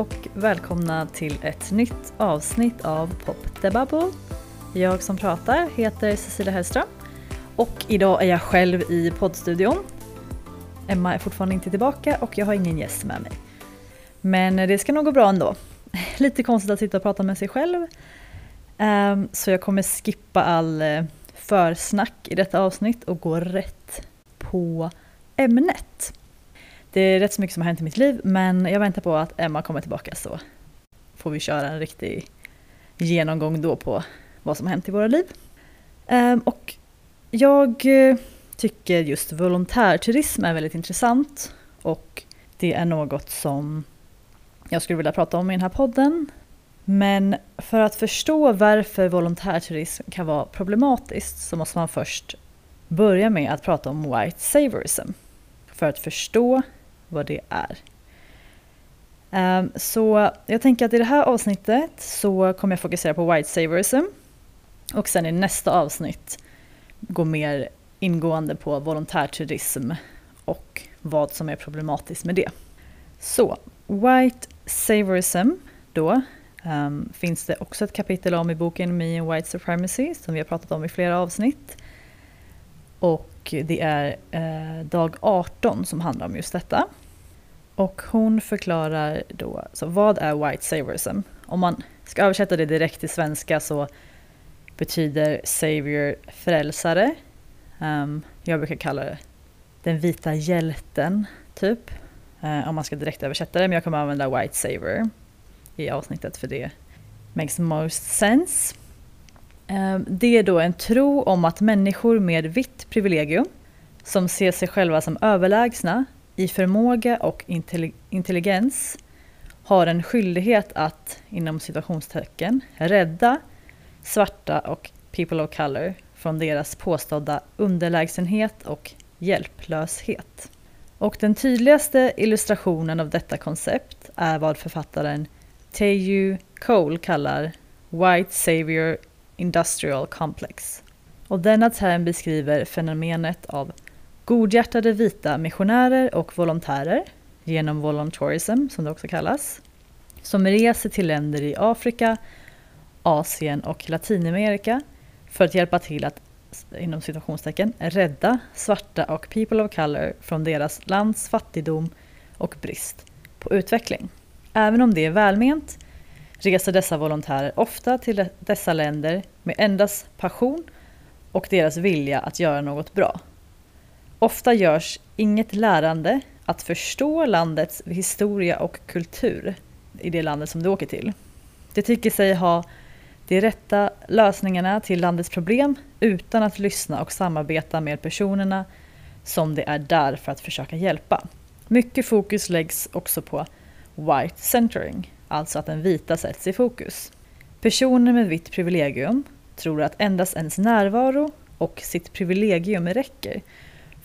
Och välkomna till ett nytt avsnitt av Pop the Bubble. Jag som pratar heter Cecilia Hellström och idag är jag själv i poddstudion. Emma är fortfarande inte tillbaka och jag har ingen gäst med mig. Men det ska nog gå bra ändå. Lite konstigt att sitta och prata med sig själv. Ehm, så jag kommer skippa all eh, försnack i detta avsnitt och gå rätt på ämnet. Det är rätt så mycket som har hänt i mitt liv men jag väntar på att Emma kommer tillbaka så får vi köra en riktig genomgång då på vad som har hänt i våra liv. Ehm, och jag eh, tycker just volontärturism är väldigt intressant och det är något som jag skulle vilja prata om i den här podden. Men för att förstå varför volontärturism kan vara problematiskt så måste man först börja med att prata om white saviorism för att förstå vad det är. Ehm, så jag tänker att i det här avsnittet så kommer jag fokusera på white saviorism och sen i nästa avsnitt gå mer ingående på volontärturism och vad som är problematiskt med det. Så, white saviorism då um, finns det också ett kapitel om i boken Me and White Supremacy som vi har pratat om i flera avsnitt. Och det är eh, dag 18 som handlar om just detta. Och hon förklarar då, så vad är white saviorism? Om man ska översätta det direkt till svenska så betyder savior frälsare. Um, jag brukar kalla det den vita hjälten, typ. Uh, om man ska direkt översätta det, men jag kommer använda white savior i avsnittet för det makes most sense. Um, det är då en tro om att människor med vitt privilegium som ser sig själva som överlägsna i förmåga och intelligens har en skyldighet att, inom situationstecken, rädda svarta och people of color från deras påstådda underlägsenhet och hjälplöshet. Och den tydligaste illustrationen av detta koncept är vad författaren Teju Cole kallar White Savior Industrial Complex. Och denna term beskriver fenomenet av godhjärtade vita missionärer och volontärer genom Volontourism som det också kallas, som reser till länder i Afrika, Asien och Latinamerika för att hjälpa till att inom situationstecken rädda svarta och people of color från deras lands fattigdom och brist på utveckling. Även om det är välment reser dessa volontärer ofta till dessa länder med endast passion och deras vilja att göra något bra. Ofta görs inget lärande att förstå landets historia och kultur i det landet som du åker till. De tycker sig ha de rätta lösningarna till landets problem utan att lyssna och samarbeta med personerna som det är där för att försöka hjälpa. Mycket fokus läggs också på white centering, alltså att den vita sätts i fokus. Personer med vitt privilegium tror att endast ens närvaro och sitt privilegium räcker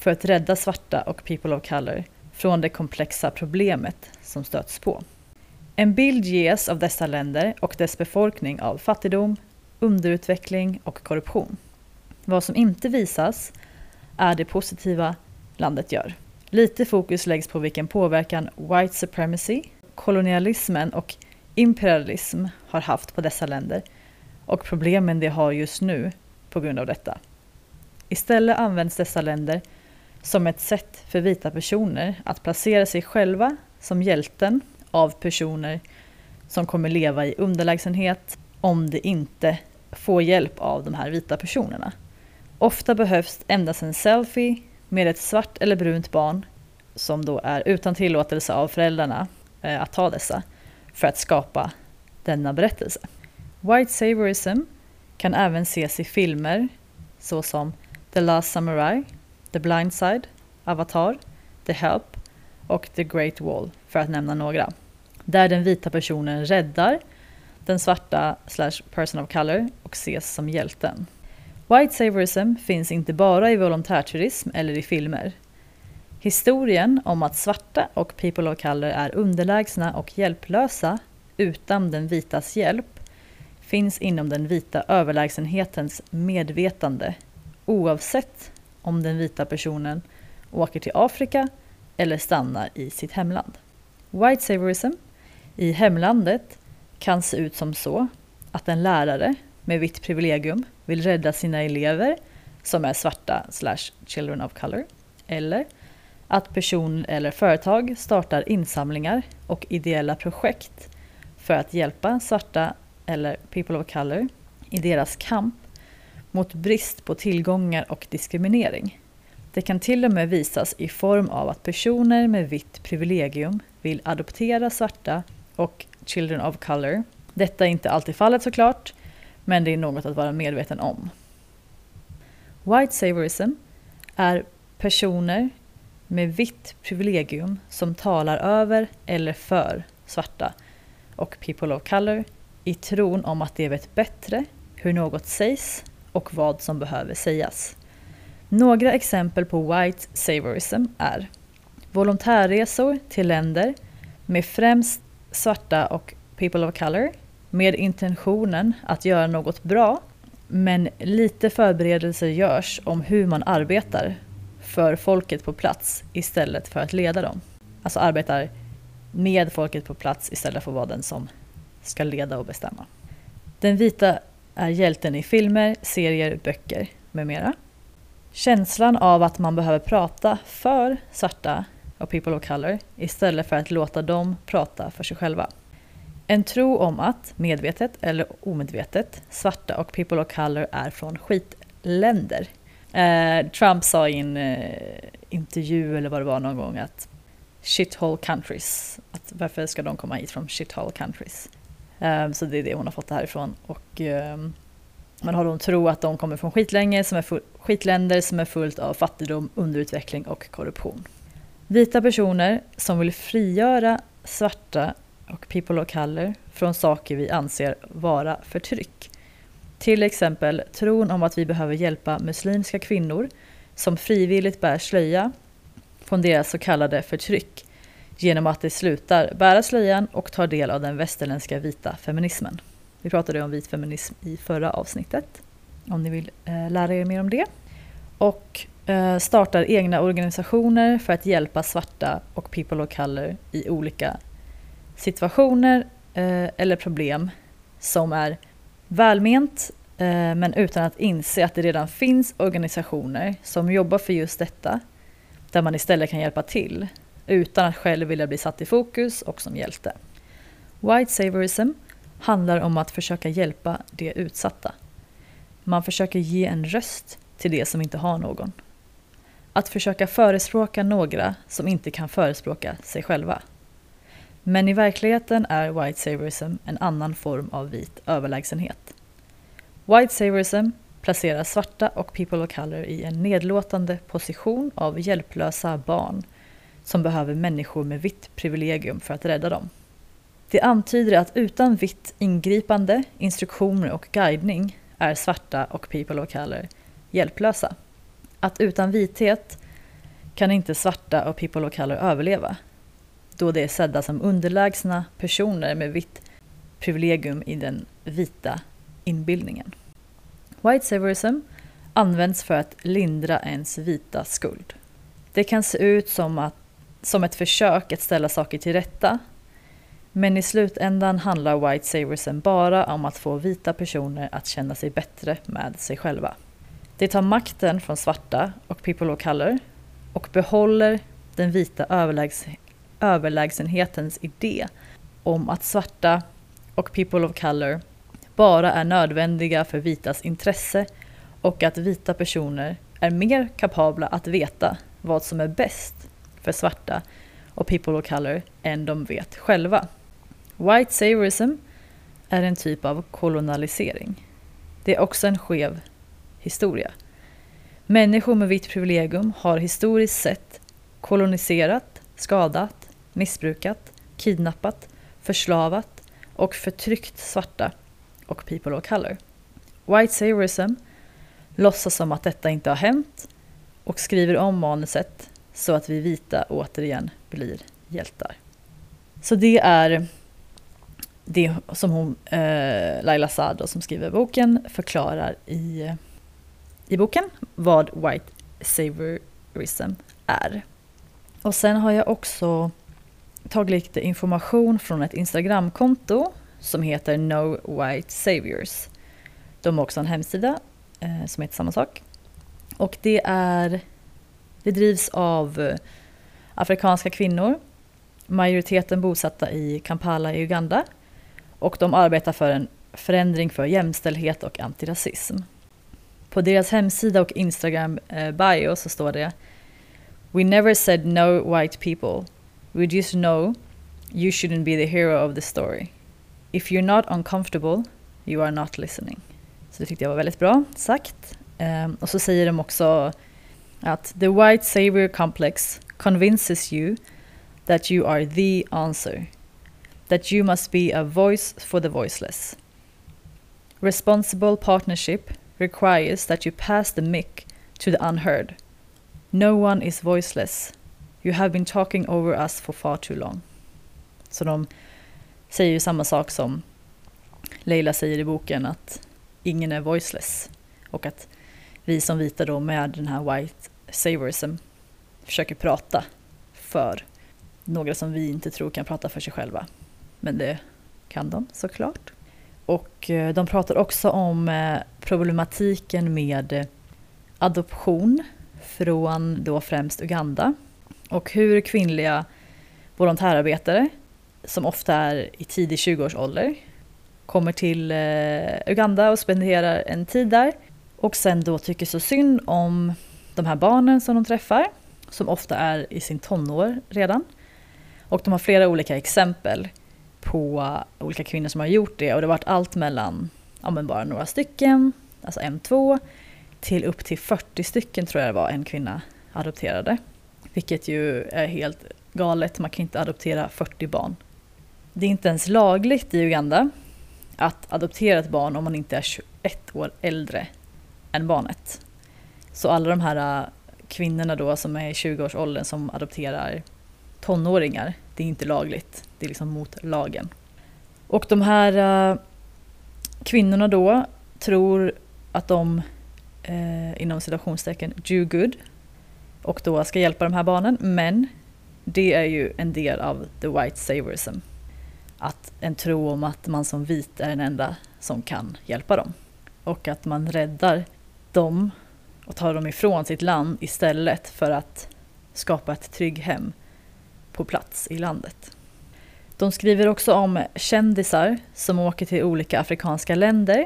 för att rädda svarta och people of color från det komplexa problemet som stöts på. En bild ges av dessa länder och dess befolkning av fattigdom, underutveckling och korruption. Vad som inte visas är det positiva landet gör. Lite fokus läggs på vilken påverkan white supremacy, kolonialismen och imperialism har haft på dessa länder och problemen de har just nu på grund av detta. Istället används dessa länder som ett sätt för vita personer att placera sig själva som hjälten av personer som kommer leva i underlägsenhet om de inte får hjälp av de här vita personerna. Ofta behövs endast en selfie med ett svart eller brunt barn som då är utan tillåtelse av föräldrarna eh, att ta dessa för att skapa denna berättelse. White saviorism kan även ses i filmer såsom The Last Samurai, The Blind Side, Avatar, The Help och The Great Wall, för att nämna några. Där den vita personen räddar den svarta slash person of color och ses som hjälten. White saviorism finns inte bara i volontärturism eller i filmer. Historien om att svarta och people of color är underlägsna och hjälplösa utan den vitas hjälp finns inom den vita överlägsenhetens medvetande oavsett om den vita personen åker till Afrika eller stannar i sitt hemland. White saviorism i hemlandet kan se ut som så att en lärare med vitt privilegium vill rädda sina elever som är svarta slash children of color. Eller att person eller företag startar insamlingar och ideella projekt för att hjälpa svarta eller people of color i deras kamp mot brist på tillgångar och diskriminering. Det kan till och med visas i form av att personer med vitt privilegium vill adoptera svarta och children of color. Detta är inte alltid fallet såklart, men det är något att vara medveten om. White saviorism är personer med vitt privilegium som talar över eller för svarta och people of color i tron om att de vet bättre hur något sägs och vad som behöver sägas. Några exempel på white saviorism är volontärresor till länder med främst svarta och people of color med intentionen att göra något bra men lite förberedelser görs om hur man arbetar för folket på plats istället för att leda dem. Alltså arbetar med folket på plats istället för att vara den som ska leda och bestämma. Den vita är hjälten i filmer, serier, böcker med mera. Känslan av att man behöver prata för svarta och people of color istället för att låta dem prata för sig själva. En tro om att, medvetet eller omedvetet, svarta och people of color är från skitländer. Eh, Trump sa i en eh, intervju eller vad det var någon gång att shithole countries, att varför ska de komma hit från shithole countries? Ehm, så det är det hon har fått det härifrån. Och, ehm, man har de tro att de kommer från skitlänge, som är full, skitländer som är fullt av fattigdom, underutveckling och korruption. Vita personer som vill frigöra svarta och people of color från saker vi anser vara förtryck. Till exempel tron om att vi behöver hjälpa muslimska kvinnor som frivilligt bär slöja från deras så kallade förtryck genom att de slutar bära slöjan och tar del av den västerländska vita feminismen. Vi pratade om vit feminism i förra avsnittet, om ni vill eh, lära er mer om det. Och eh, startar egna organisationer för att hjälpa svarta och people of color i olika situationer eh, eller problem som är välment eh, men utan att inse att det redan finns organisationer som jobbar för just detta där man istället kan hjälpa till utan att själv vilja bli satt i fokus och som hjälte. White saviorism handlar om att försöka hjälpa de utsatta. Man försöker ge en röst till de som inte har någon. Att försöka förespråka några som inte kan förespråka sig själva. Men i verkligheten är white saviorism en annan form av vit överlägsenhet. White saviorism placerar svarta och people of color i en nedlåtande position av hjälplösa barn som behöver människor med vitt privilegium för att rädda dem. Det antyder att utan vitt ingripande, instruktioner och guidning är svarta och people of color hjälplösa. Att utan vithet kan inte svarta och people of color överleva då de är sedda som underlägsna personer med vitt privilegium i den vita inbildningen. White saviorism används för att lindra ens vita skuld. Det kan se ut som, att, som ett försök att ställa saker till rätta men i slutändan handlar white Saversen bara om att få vita personer att känna sig bättre med sig själva. Det tar makten från svarta och people of color och behåller den vita överlägs överlägsenhetens idé om att svarta och people of color bara är nödvändiga för vitas intresse och att vita personer är mer kapabla att veta vad som är bäst för svarta och people of color än de vet själva. White saviorism är en typ av kolonialisering. Det är också en skev historia. Människor med vitt privilegium har historiskt sett koloniserat, skadat, missbrukat, kidnappat, förslavat och förtryckt svarta och people of color. White saviorism låtsas som att detta inte har hänt och skriver om manuset så att vi vita återigen blir hjältar. Så det är det som hon, eh, Laila Saad som skriver boken förklarar i, i boken vad white saviorism är. Och sen har jag också tagit lite information från ett Instagramkonto som heter No White Saviors. De har också en hemsida eh, som heter samma sak. Och det, är, det drivs av eh, afrikanska kvinnor, majoriteten bosatta i Kampala i Uganda. Och de arbetar för en förändring för jämställdhet och antirasism. På deras hemsida och Instagram-bio eh, så står det We never said no white people. We just know you shouldn't be the hero of the story. If you're not uncomfortable, you are not listening. Så det tyckte jag var väldigt bra sagt. Ehm, och så säger de också att the white savior complex convinces you that you are the answer. That you must be a voice for the voiceless. Responsible partnership requires that you pass the mic to the unheard. No one is voiceless. You have been talking over us for far too long. Så de säger ju samma sak som Leila säger i boken att ingen är voiceless. Och att vi som vita då med den här white saviorism försöker prata för några som vi inte tror kan prata för sig själva. Men det kan de såklart. Och eh, de pratar också om eh, problematiken med eh, adoption från då främst Uganda och hur kvinnliga volontärarbetare som ofta är i tidig 20-årsålder kommer till Uganda och spenderar en tid där och sen då tycker så synd om de här barnen som de träffar som ofta är i sin tonår redan. Och de har flera olika exempel på olika kvinnor som har gjort det och det har varit allt mellan ja, men bara några stycken, alltså en, två, till upp till 40 stycken tror jag det var en kvinna adopterade. Vilket ju är helt galet, man kan inte adoptera 40 barn. Det är inte ens lagligt i Uganda att adoptera ett barn om man inte är 21 år äldre än barnet. Så alla de här äh, kvinnorna då som är i 20-årsåldern som adopterar tonåringar, det är inte lagligt. Det är liksom mot lagen. Och de här äh, kvinnorna då tror att de eh, inom citationstecken do good och då ska hjälpa de här barnen. Men det är ju en del av the white saviorism. Att en tro om att man som vit är den enda som kan hjälpa dem. Och att man räddar dem och tar dem ifrån sitt land istället för att skapa ett trygg hem på plats i landet. De skriver också om kändisar som åker till olika afrikanska länder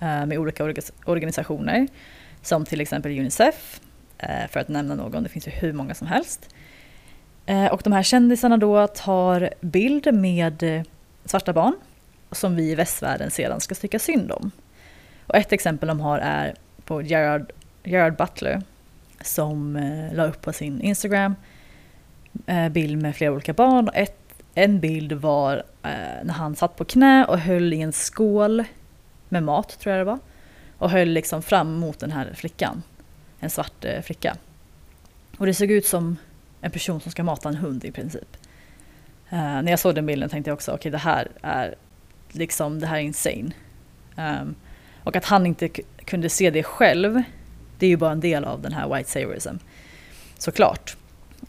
eh, med olika organisationer som till exempel Unicef, eh, för att nämna någon, det finns ju hur många som helst. Eh, och de här kändisarna då tar bild med svarta barn som vi i västvärlden sedan ska tycka synd om. Och ett exempel de har är på Gerard, Gerard Butler som eh, la upp på sin Instagram eh, bild med flera olika barn. Ett, en bild var eh, när han satt på knä och höll i en skål med mat, tror jag det var. Och höll liksom fram mot den här flickan. En svart eh, flicka. Och det såg ut som en person som ska mata en hund i princip. Eh, när jag såg den bilden tänkte jag också, okej okay, det här är liksom, det här är insane. Um, och att han inte kunde se det själv, det är ju bara en del av den här white saviorism. Såklart.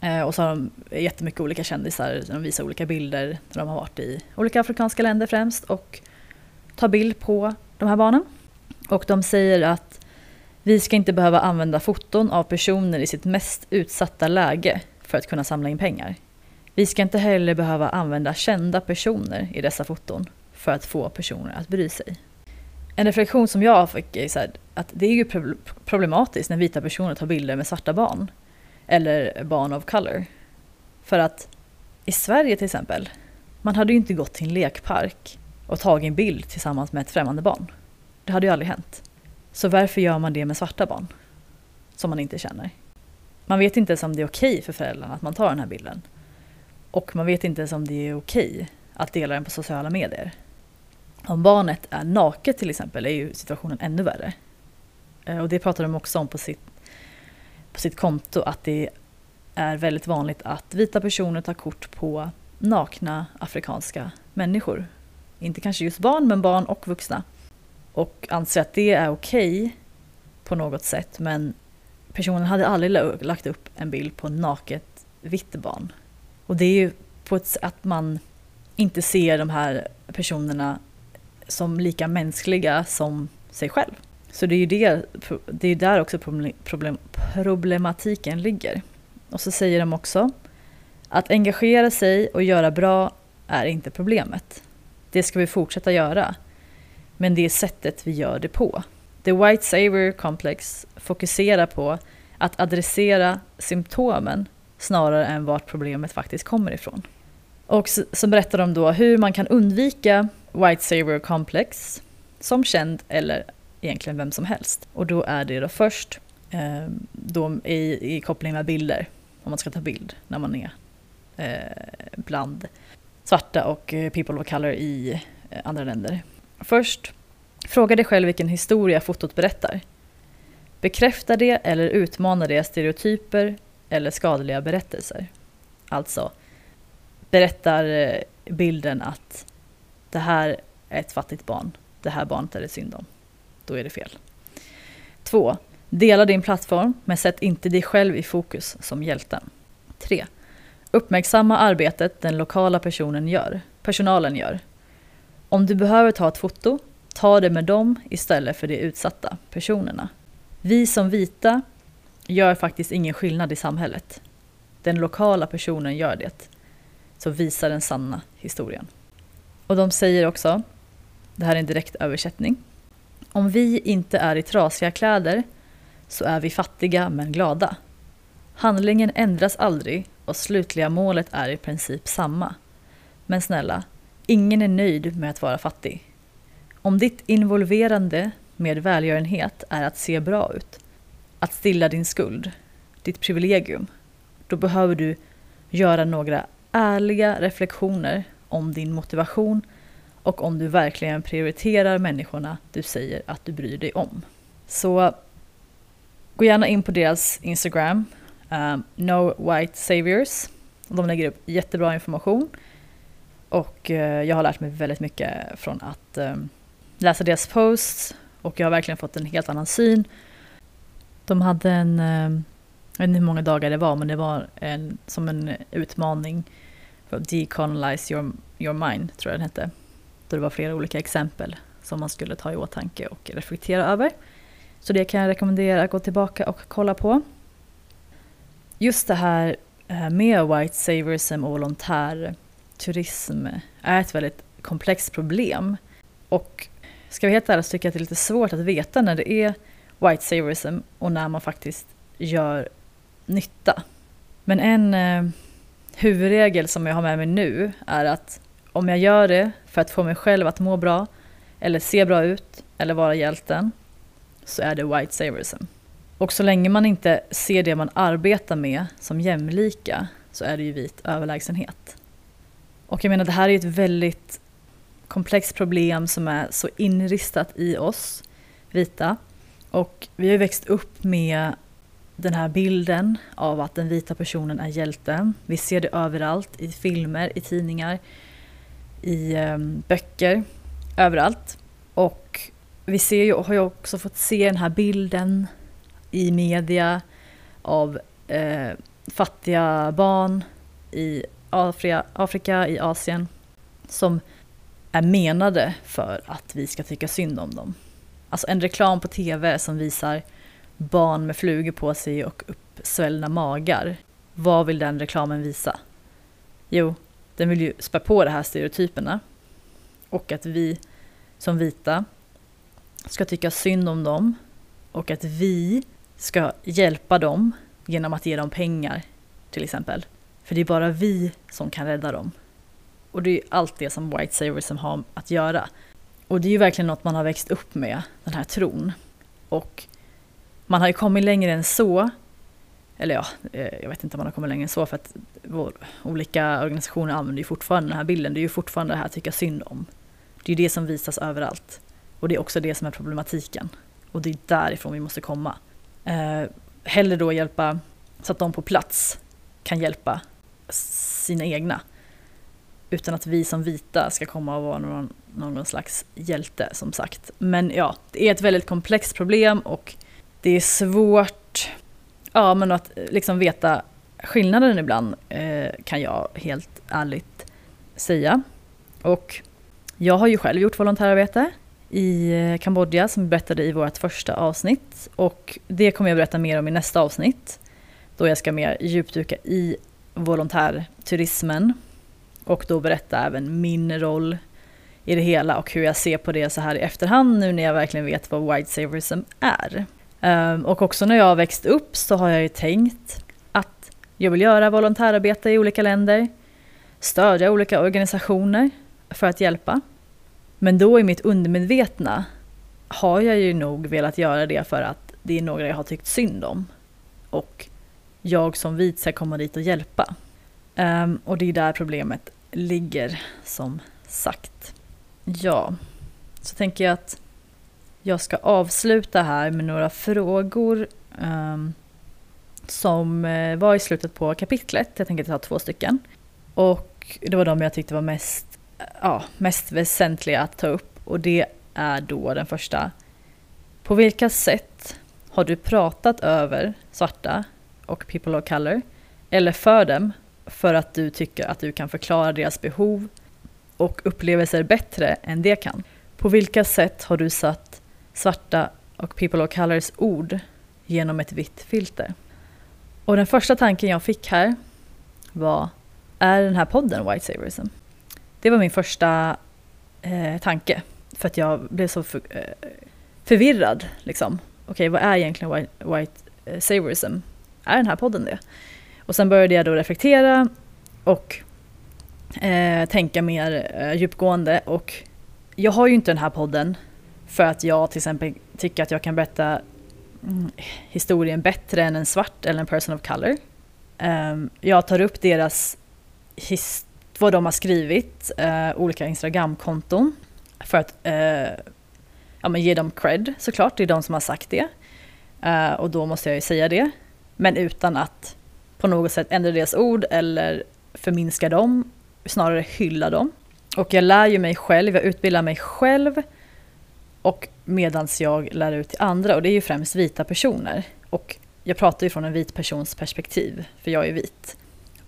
Eh, och så har de jättemycket olika kändisar, de visar olika bilder när de har varit i olika afrikanska länder främst och tar bild på de här barnen. Och de säger att vi ska inte behöva använda foton av personer i sitt mest utsatta läge för att kunna samla in pengar. Vi ska inte heller behöva använda kända personer i dessa foton för att få personer att bry sig. En reflektion som jag fick är så här, att det är ju problematiskt när vita personer tar bilder med svarta barn. Eller barn of color. För att i Sverige till exempel, man hade ju inte gått till en lekpark och tagit en bild tillsammans med ett främmande barn. Det hade ju aldrig hänt. Så varför gör man det med svarta barn? Som man inte känner. Man vet inte ens om det är okej okay för föräldrarna att man tar den här bilden. Och man vet inte ens om det är okej okay att dela den på sociala medier. Om barnet är naket till exempel är ju situationen ännu värre. Eh, och det pratar de också om på sitt, på sitt konto att det är väldigt vanligt att vita personer tar kort på nakna afrikanska människor inte kanske just barn, men barn och vuxna. Och anser att det är okej okay på något sätt, men personen hade aldrig lagt upp en bild på naket vitt barn. Och det är ju på ett, att man inte ser de här personerna som lika mänskliga som sig själv. Så det är ju det, det är där också problem, problematiken ligger. Och så säger de också att engagera sig och göra bra är inte problemet. Det ska vi fortsätta göra. Men det är sättet vi gör det på. The White Savior Complex fokuserar på att adressera symptomen snarare än vart problemet faktiskt kommer ifrån. Och så, så berättar de då hur man kan undvika White Savior Complex som känd eller egentligen vem som helst. Och då är det då först eh, då i, i koppling med bilder, om man ska ta bild när man är eh, bland svarta och eh, people of color i eh, andra länder. Först, fråga dig själv vilken historia fotot berättar. Bekräftar det eller utmanar det stereotyper eller skadliga berättelser? Alltså, berättar eh, bilden att det här är ett fattigt barn, det här barnet är det synd om. Då är det fel. 2. Dela din plattform, men sätt inte dig själv i fokus som hjälten. 3. Uppmärksamma arbetet den lokala personen gör, personalen gör. Om du behöver ta ett foto, ta det med dem istället för de utsatta personerna. Vi som vita gör faktiskt ingen skillnad i samhället. Den lokala personen gör det. Så visa den sanna historien. Och de säger också, det här är en direkt översättning. Om vi inte är i trasiga kläder så är vi fattiga men glada. Handlingen ändras aldrig och slutliga målet är i princip samma. Men snälla, ingen är nöjd med att vara fattig. Om ditt involverande med välgörenhet är att se bra ut, att stilla din skuld, ditt privilegium, då behöver du göra några ärliga reflektioner om din motivation och om du verkligen prioriterar människorna du säger att du bryr dig om. Så gå gärna in på deras Instagram, um, No White Saviors. De lägger upp jättebra information och uh, jag har lärt mig väldigt mycket från att um, läsa deras posts och jag har verkligen fått en helt annan syn. De hade en, um, jag vet inte hur många dagar det var, men det var en, som en utmaning decolonize your, your mind, tror jag den hette. Då det var flera olika exempel som man skulle ta i åtanke och reflektera över. Så det kan jag rekommendera att gå tillbaka och kolla på. Just det här eh, med white saverism och volontärturism är ett väldigt komplext problem. Och ska vi helt ärligt så tycker jag att det är lite svårt att veta när det är white saverism och när man faktiskt gör nytta. Men en eh, huvudregel som jag har med mig nu är att om jag gör det för att få mig själv att må bra, eller se bra ut, eller vara hjälten, så är det white saverism. Och så länge man inte ser det man arbetar med som jämlika så är det ju vit överlägsenhet. Och jag menar det här är ett väldigt komplext problem som är så inristat i oss vita. Och vi har ju växt upp med den här bilden av att den vita personen är hjälten. Vi ser det överallt, i filmer, i tidningar, i ehm, böcker, överallt. Och vi ser ju, har ju också fått se den här bilden i media av eh, fattiga barn i Afrika, Afrika, i Asien, som är menade för att vi ska tycka synd om dem. Alltså en reklam på tv som visar barn med flugor på sig och uppsvällda magar. Vad vill den reklamen visa? Jo, den vill ju spä på de här stereotyperna. Och att vi som vita ska tycka synd om dem och att vi ska hjälpa dem genom att ge dem pengar till exempel. För det är bara vi som kan rädda dem. Och det är allt det som White Savers har att göra. Och det är ju verkligen något man har växt upp med, den här tron. Och man har ju kommit längre än så. Eller ja, eh, jag vet inte om man har kommit längre än så för att vår, olika organisationer använder ju fortfarande den här bilden. Det är ju fortfarande det här att tycka synd om. Det är ju det som visas överallt. Och det är också det som är problematiken. Och det är därifrån vi måste komma. Eh, hellre då hjälpa så att de på plats kan hjälpa sina egna. Utan att vi som vita ska komma och vara någon, någon slags hjälte som sagt. Men ja, det är ett väldigt komplext problem och det är svårt ja, men att eh, liksom veta skillnaden ibland eh, kan jag helt ärligt säga. Och jag har ju själv gjort volontärarbete i eh, Kambodja som vi berättade i vårt första avsnitt och det kommer jag berätta mer om i nästa avsnitt då jag ska mer djupdyka i volontärturismen och då berätta även min roll i det hela och hur jag ser på det så här i efterhand nu när jag verkligen vet vad white saverism är. Um, och också när jag har växt upp så har jag ju tänkt att jag vill göra volontärarbete i olika länder, stödja olika organisationer för att hjälpa. Men då i mitt undermedvetna har jag ju nog velat göra det för att det är några jag har tyckt synd om. Och jag som vit ska komma dit och hjälpa. Um, och det är där problemet ligger som sagt. Ja, så tänker jag att jag ska avsluta här med några frågor um, som eh, var i slutet på kapitlet. Jag tänker ta två stycken. Och det var de jag tyckte var mest, eh, ja, mest väsentliga att ta upp. Och det är då den första. På vilka sätt har du pratat över svarta och people of color eller för dem för att du tycker att du kan förklara deras behov och upplevelser bättre än de kan. På vilka sätt har du satt svarta och people of colors ord genom ett vitt filter? Och den första tanken jag fick här var, är den här podden White Saverism? Det var min första eh, tanke, för att jag blev så för, eh, förvirrad. Liksom. Okej, okay, vad är egentligen White, white eh, Saverism? Är den här podden det? Och sen började jag då reflektera och eh, tänka mer eh, djupgående. Och jag har ju inte den här podden för att jag till exempel tycker att jag kan berätta mm, historien bättre än en svart eller en person of color. Ehm, jag tar upp deras vad de har skrivit, eh, olika Instagramkonton för att eh, ja, men ge dem cred såklart, det är de som har sagt det. Eh, och då måste jag ju säga det. Men utan att på något sätt ändra deras ord eller förminska dem, snarare hylla dem. Och jag lär ju mig själv, jag utbildar mig själv och medans jag lär ut till andra och det är ju främst vita personer. Och jag pratar ju från en vit persons perspektiv, för jag är vit.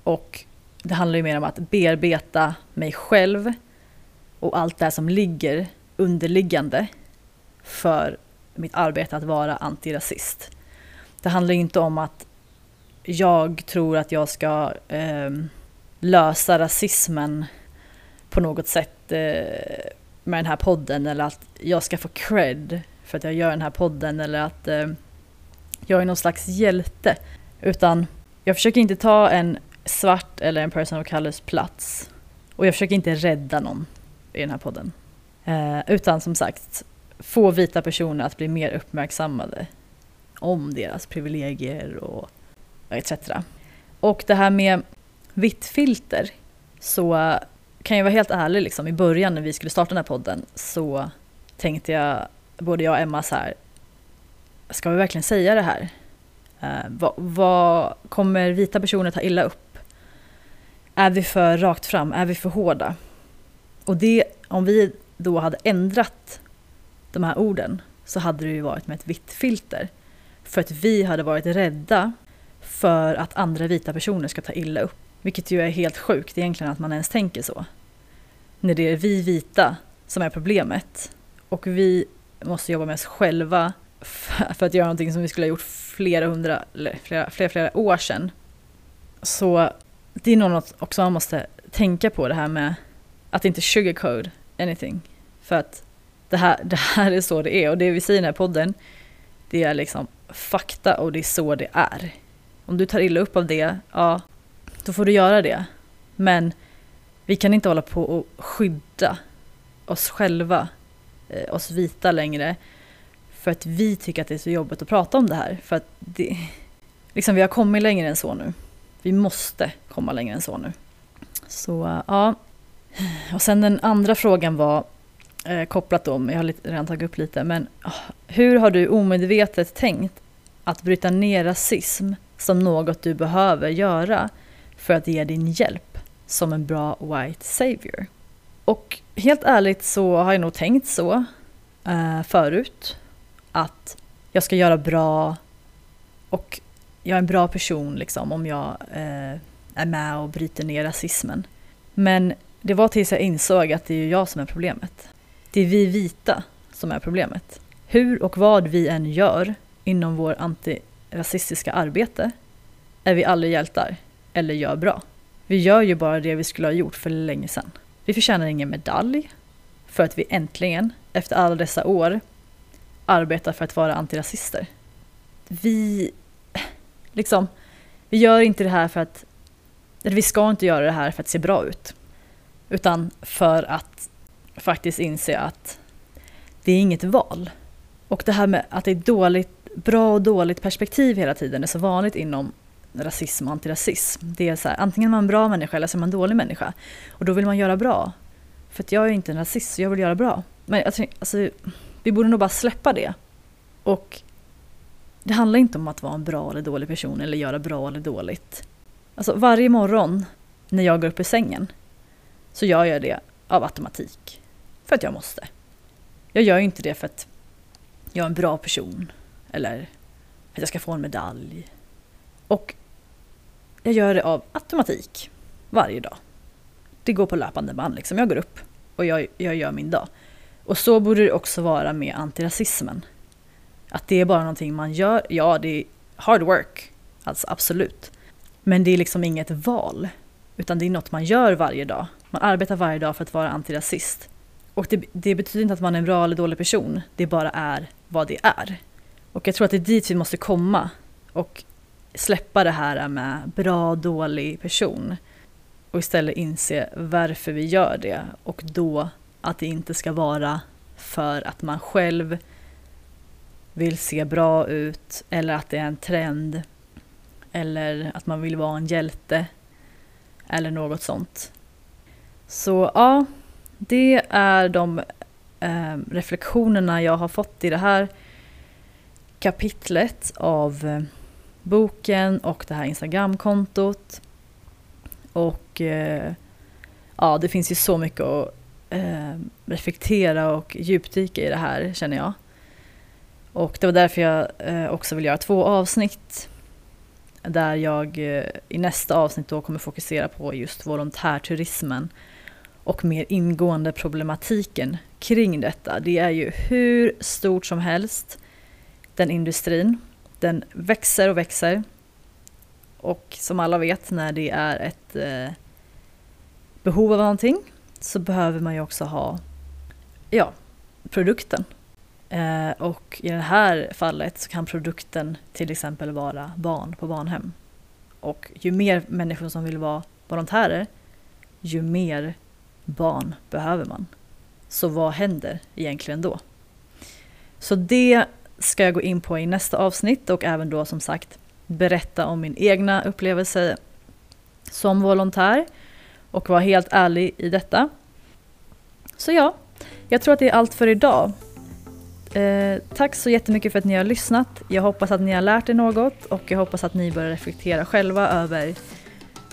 Och det handlar ju mer om att bearbeta mig själv och allt det som ligger underliggande för mitt arbete att vara antirasist. Det handlar inte om att jag tror att jag ska eh, lösa rasismen på något sätt eh, med den här podden eller att jag ska få cred för att jag gör den här podden eller att eh, jag är någon slags hjälte. Utan jag försöker inte ta en svart eller en person of colors plats. Och jag försöker inte rädda någon i den här podden. Eh, utan som sagt, få vita personer att bli mer uppmärksammade om deras privilegier och etc. Och det här med vitt filter, så kan jag vara helt ärlig, liksom, i början när vi skulle starta den här podden så tänkte jag, både jag och Emma så här, ska vi verkligen säga det här? Eh, vad, vad kommer vita personer ta illa upp? Är vi för rakt fram? Är vi för hårda? Och det, om vi då hade ändrat de här orden så hade det ju varit med ett vitt filter. För att vi hade varit rädda för att andra vita personer ska ta illa upp. Vilket ju är helt sjukt egentligen att man ens tänker så. När det är vi vita som är problemet. Och vi måste jobba med oss själva för att göra någonting som vi skulle ha gjort flera hundra, eller flera, flera, flera år sedan. Så det är nog något också man måste tänka på det här med att inte sugarcoat anything. För att det här, det här är så det är och det vi säger i den här podden det är liksom fakta och det är så det är. Om du tar illa upp av det, ja, då får du göra det. Men vi kan inte hålla på och skydda oss själva, eh, oss vita längre, för att vi tycker att det är så jobbigt att prata om det här. För att det, liksom vi har kommit längre än så nu. Vi måste komma längre än så nu. Så eh, ja. Och sen den andra frågan var eh, kopplat om, jag har redan tagit upp lite, men ah, hur har du omedvetet tänkt att bryta ner rasism som något du behöver göra för att ge din hjälp som en bra white savior. Och helt ärligt så har jag nog tänkt så eh, förut. Att jag ska göra bra och jag är en bra person liksom om jag eh, är med och bryter ner rasismen. Men det var tills jag insåg att det är jag som är problemet. Det är vi vita som är problemet. Hur och vad vi än gör inom vår antirasistiska arbete är vi aldrig hjältar eller gör bra. Vi gör ju bara det vi skulle ha gjort för länge sedan. Vi förtjänar ingen medalj för att vi äntligen, efter alla dessa år, arbetar för att vara antirasister. Vi, liksom, vi gör inte det här för att, eller vi ska inte göra det här för att se bra ut. Utan för att faktiskt inse att det är inget val. Och det här med att det är dåligt, bra och dåligt perspektiv hela tiden är så vanligt inom rasism och antirasism. Det är så här, antingen är man en bra människa eller så är man en dålig människa. Och då vill man göra bra. För att jag är inte en rasist, så jag vill göra bra. Men jag tror, alltså, vi borde nog bara släppa det. Och det handlar inte om att vara en bra eller dålig person eller göra bra eller dåligt. Alltså varje morgon när jag går upp ur sängen så gör jag det av automatik. För att jag måste. Jag gör inte det för att jag är en bra person eller för att jag ska få en medalj. Och jag gör det av automatik varje dag. Det går på löpande band liksom. Jag går upp och jag, jag gör min dag. Och så borde det också vara med antirasismen. Att det är bara någonting man gör. Ja, det är hard work. Alltså absolut. Men det är liksom inget val. Utan det är något man gör varje dag. Man arbetar varje dag för att vara antirasist. Och det, det betyder inte att man är en bra eller dålig person. Det bara är vad det är. Och jag tror att det är dit vi måste komma. Och släppa det här med bra, dålig person. Och istället inse varför vi gör det. Och då att det inte ska vara för att man själv vill se bra ut eller att det är en trend eller att man vill vara en hjälte eller något sånt. Så ja, det är de eh, reflektionerna jag har fått i det här kapitlet av eh, boken och det här Instagramkontot. Och eh, ja, det finns ju så mycket att eh, reflektera och djupdyka i det här känner jag. Och det var därför jag eh, också vill göra två avsnitt. Där jag eh, i nästa avsnitt då kommer fokusera på just volontärturismen och mer ingående problematiken kring detta. Det är ju hur stort som helst, den industrin. Den växer och växer. Och som alla vet när det är ett eh, behov av någonting så behöver man ju också ha ja, produkten. Eh, och i det här fallet så kan produkten till exempel vara barn på barnhem. Och ju mer människor som vill vara volontärer, ju mer barn behöver man. Så vad händer egentligen då? Så det ska jag gå in på i nästa avsnitt och även då som sagt berätta om min egna upplevelse som volontär och vara helt ärlig i detta. Så ja, jag tror att det är allt för idag. Eh, tack så jättemycket för att ni har lyssnat. Jag hoppas att ni har lärt er något och jag hoppas att ni börjar reflektera själva över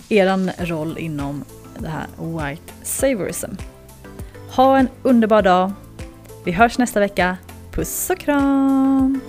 er roll inom det här White Saviorism. Ha en underbar dag. Vi hörs nästa vecka. Puss och kram!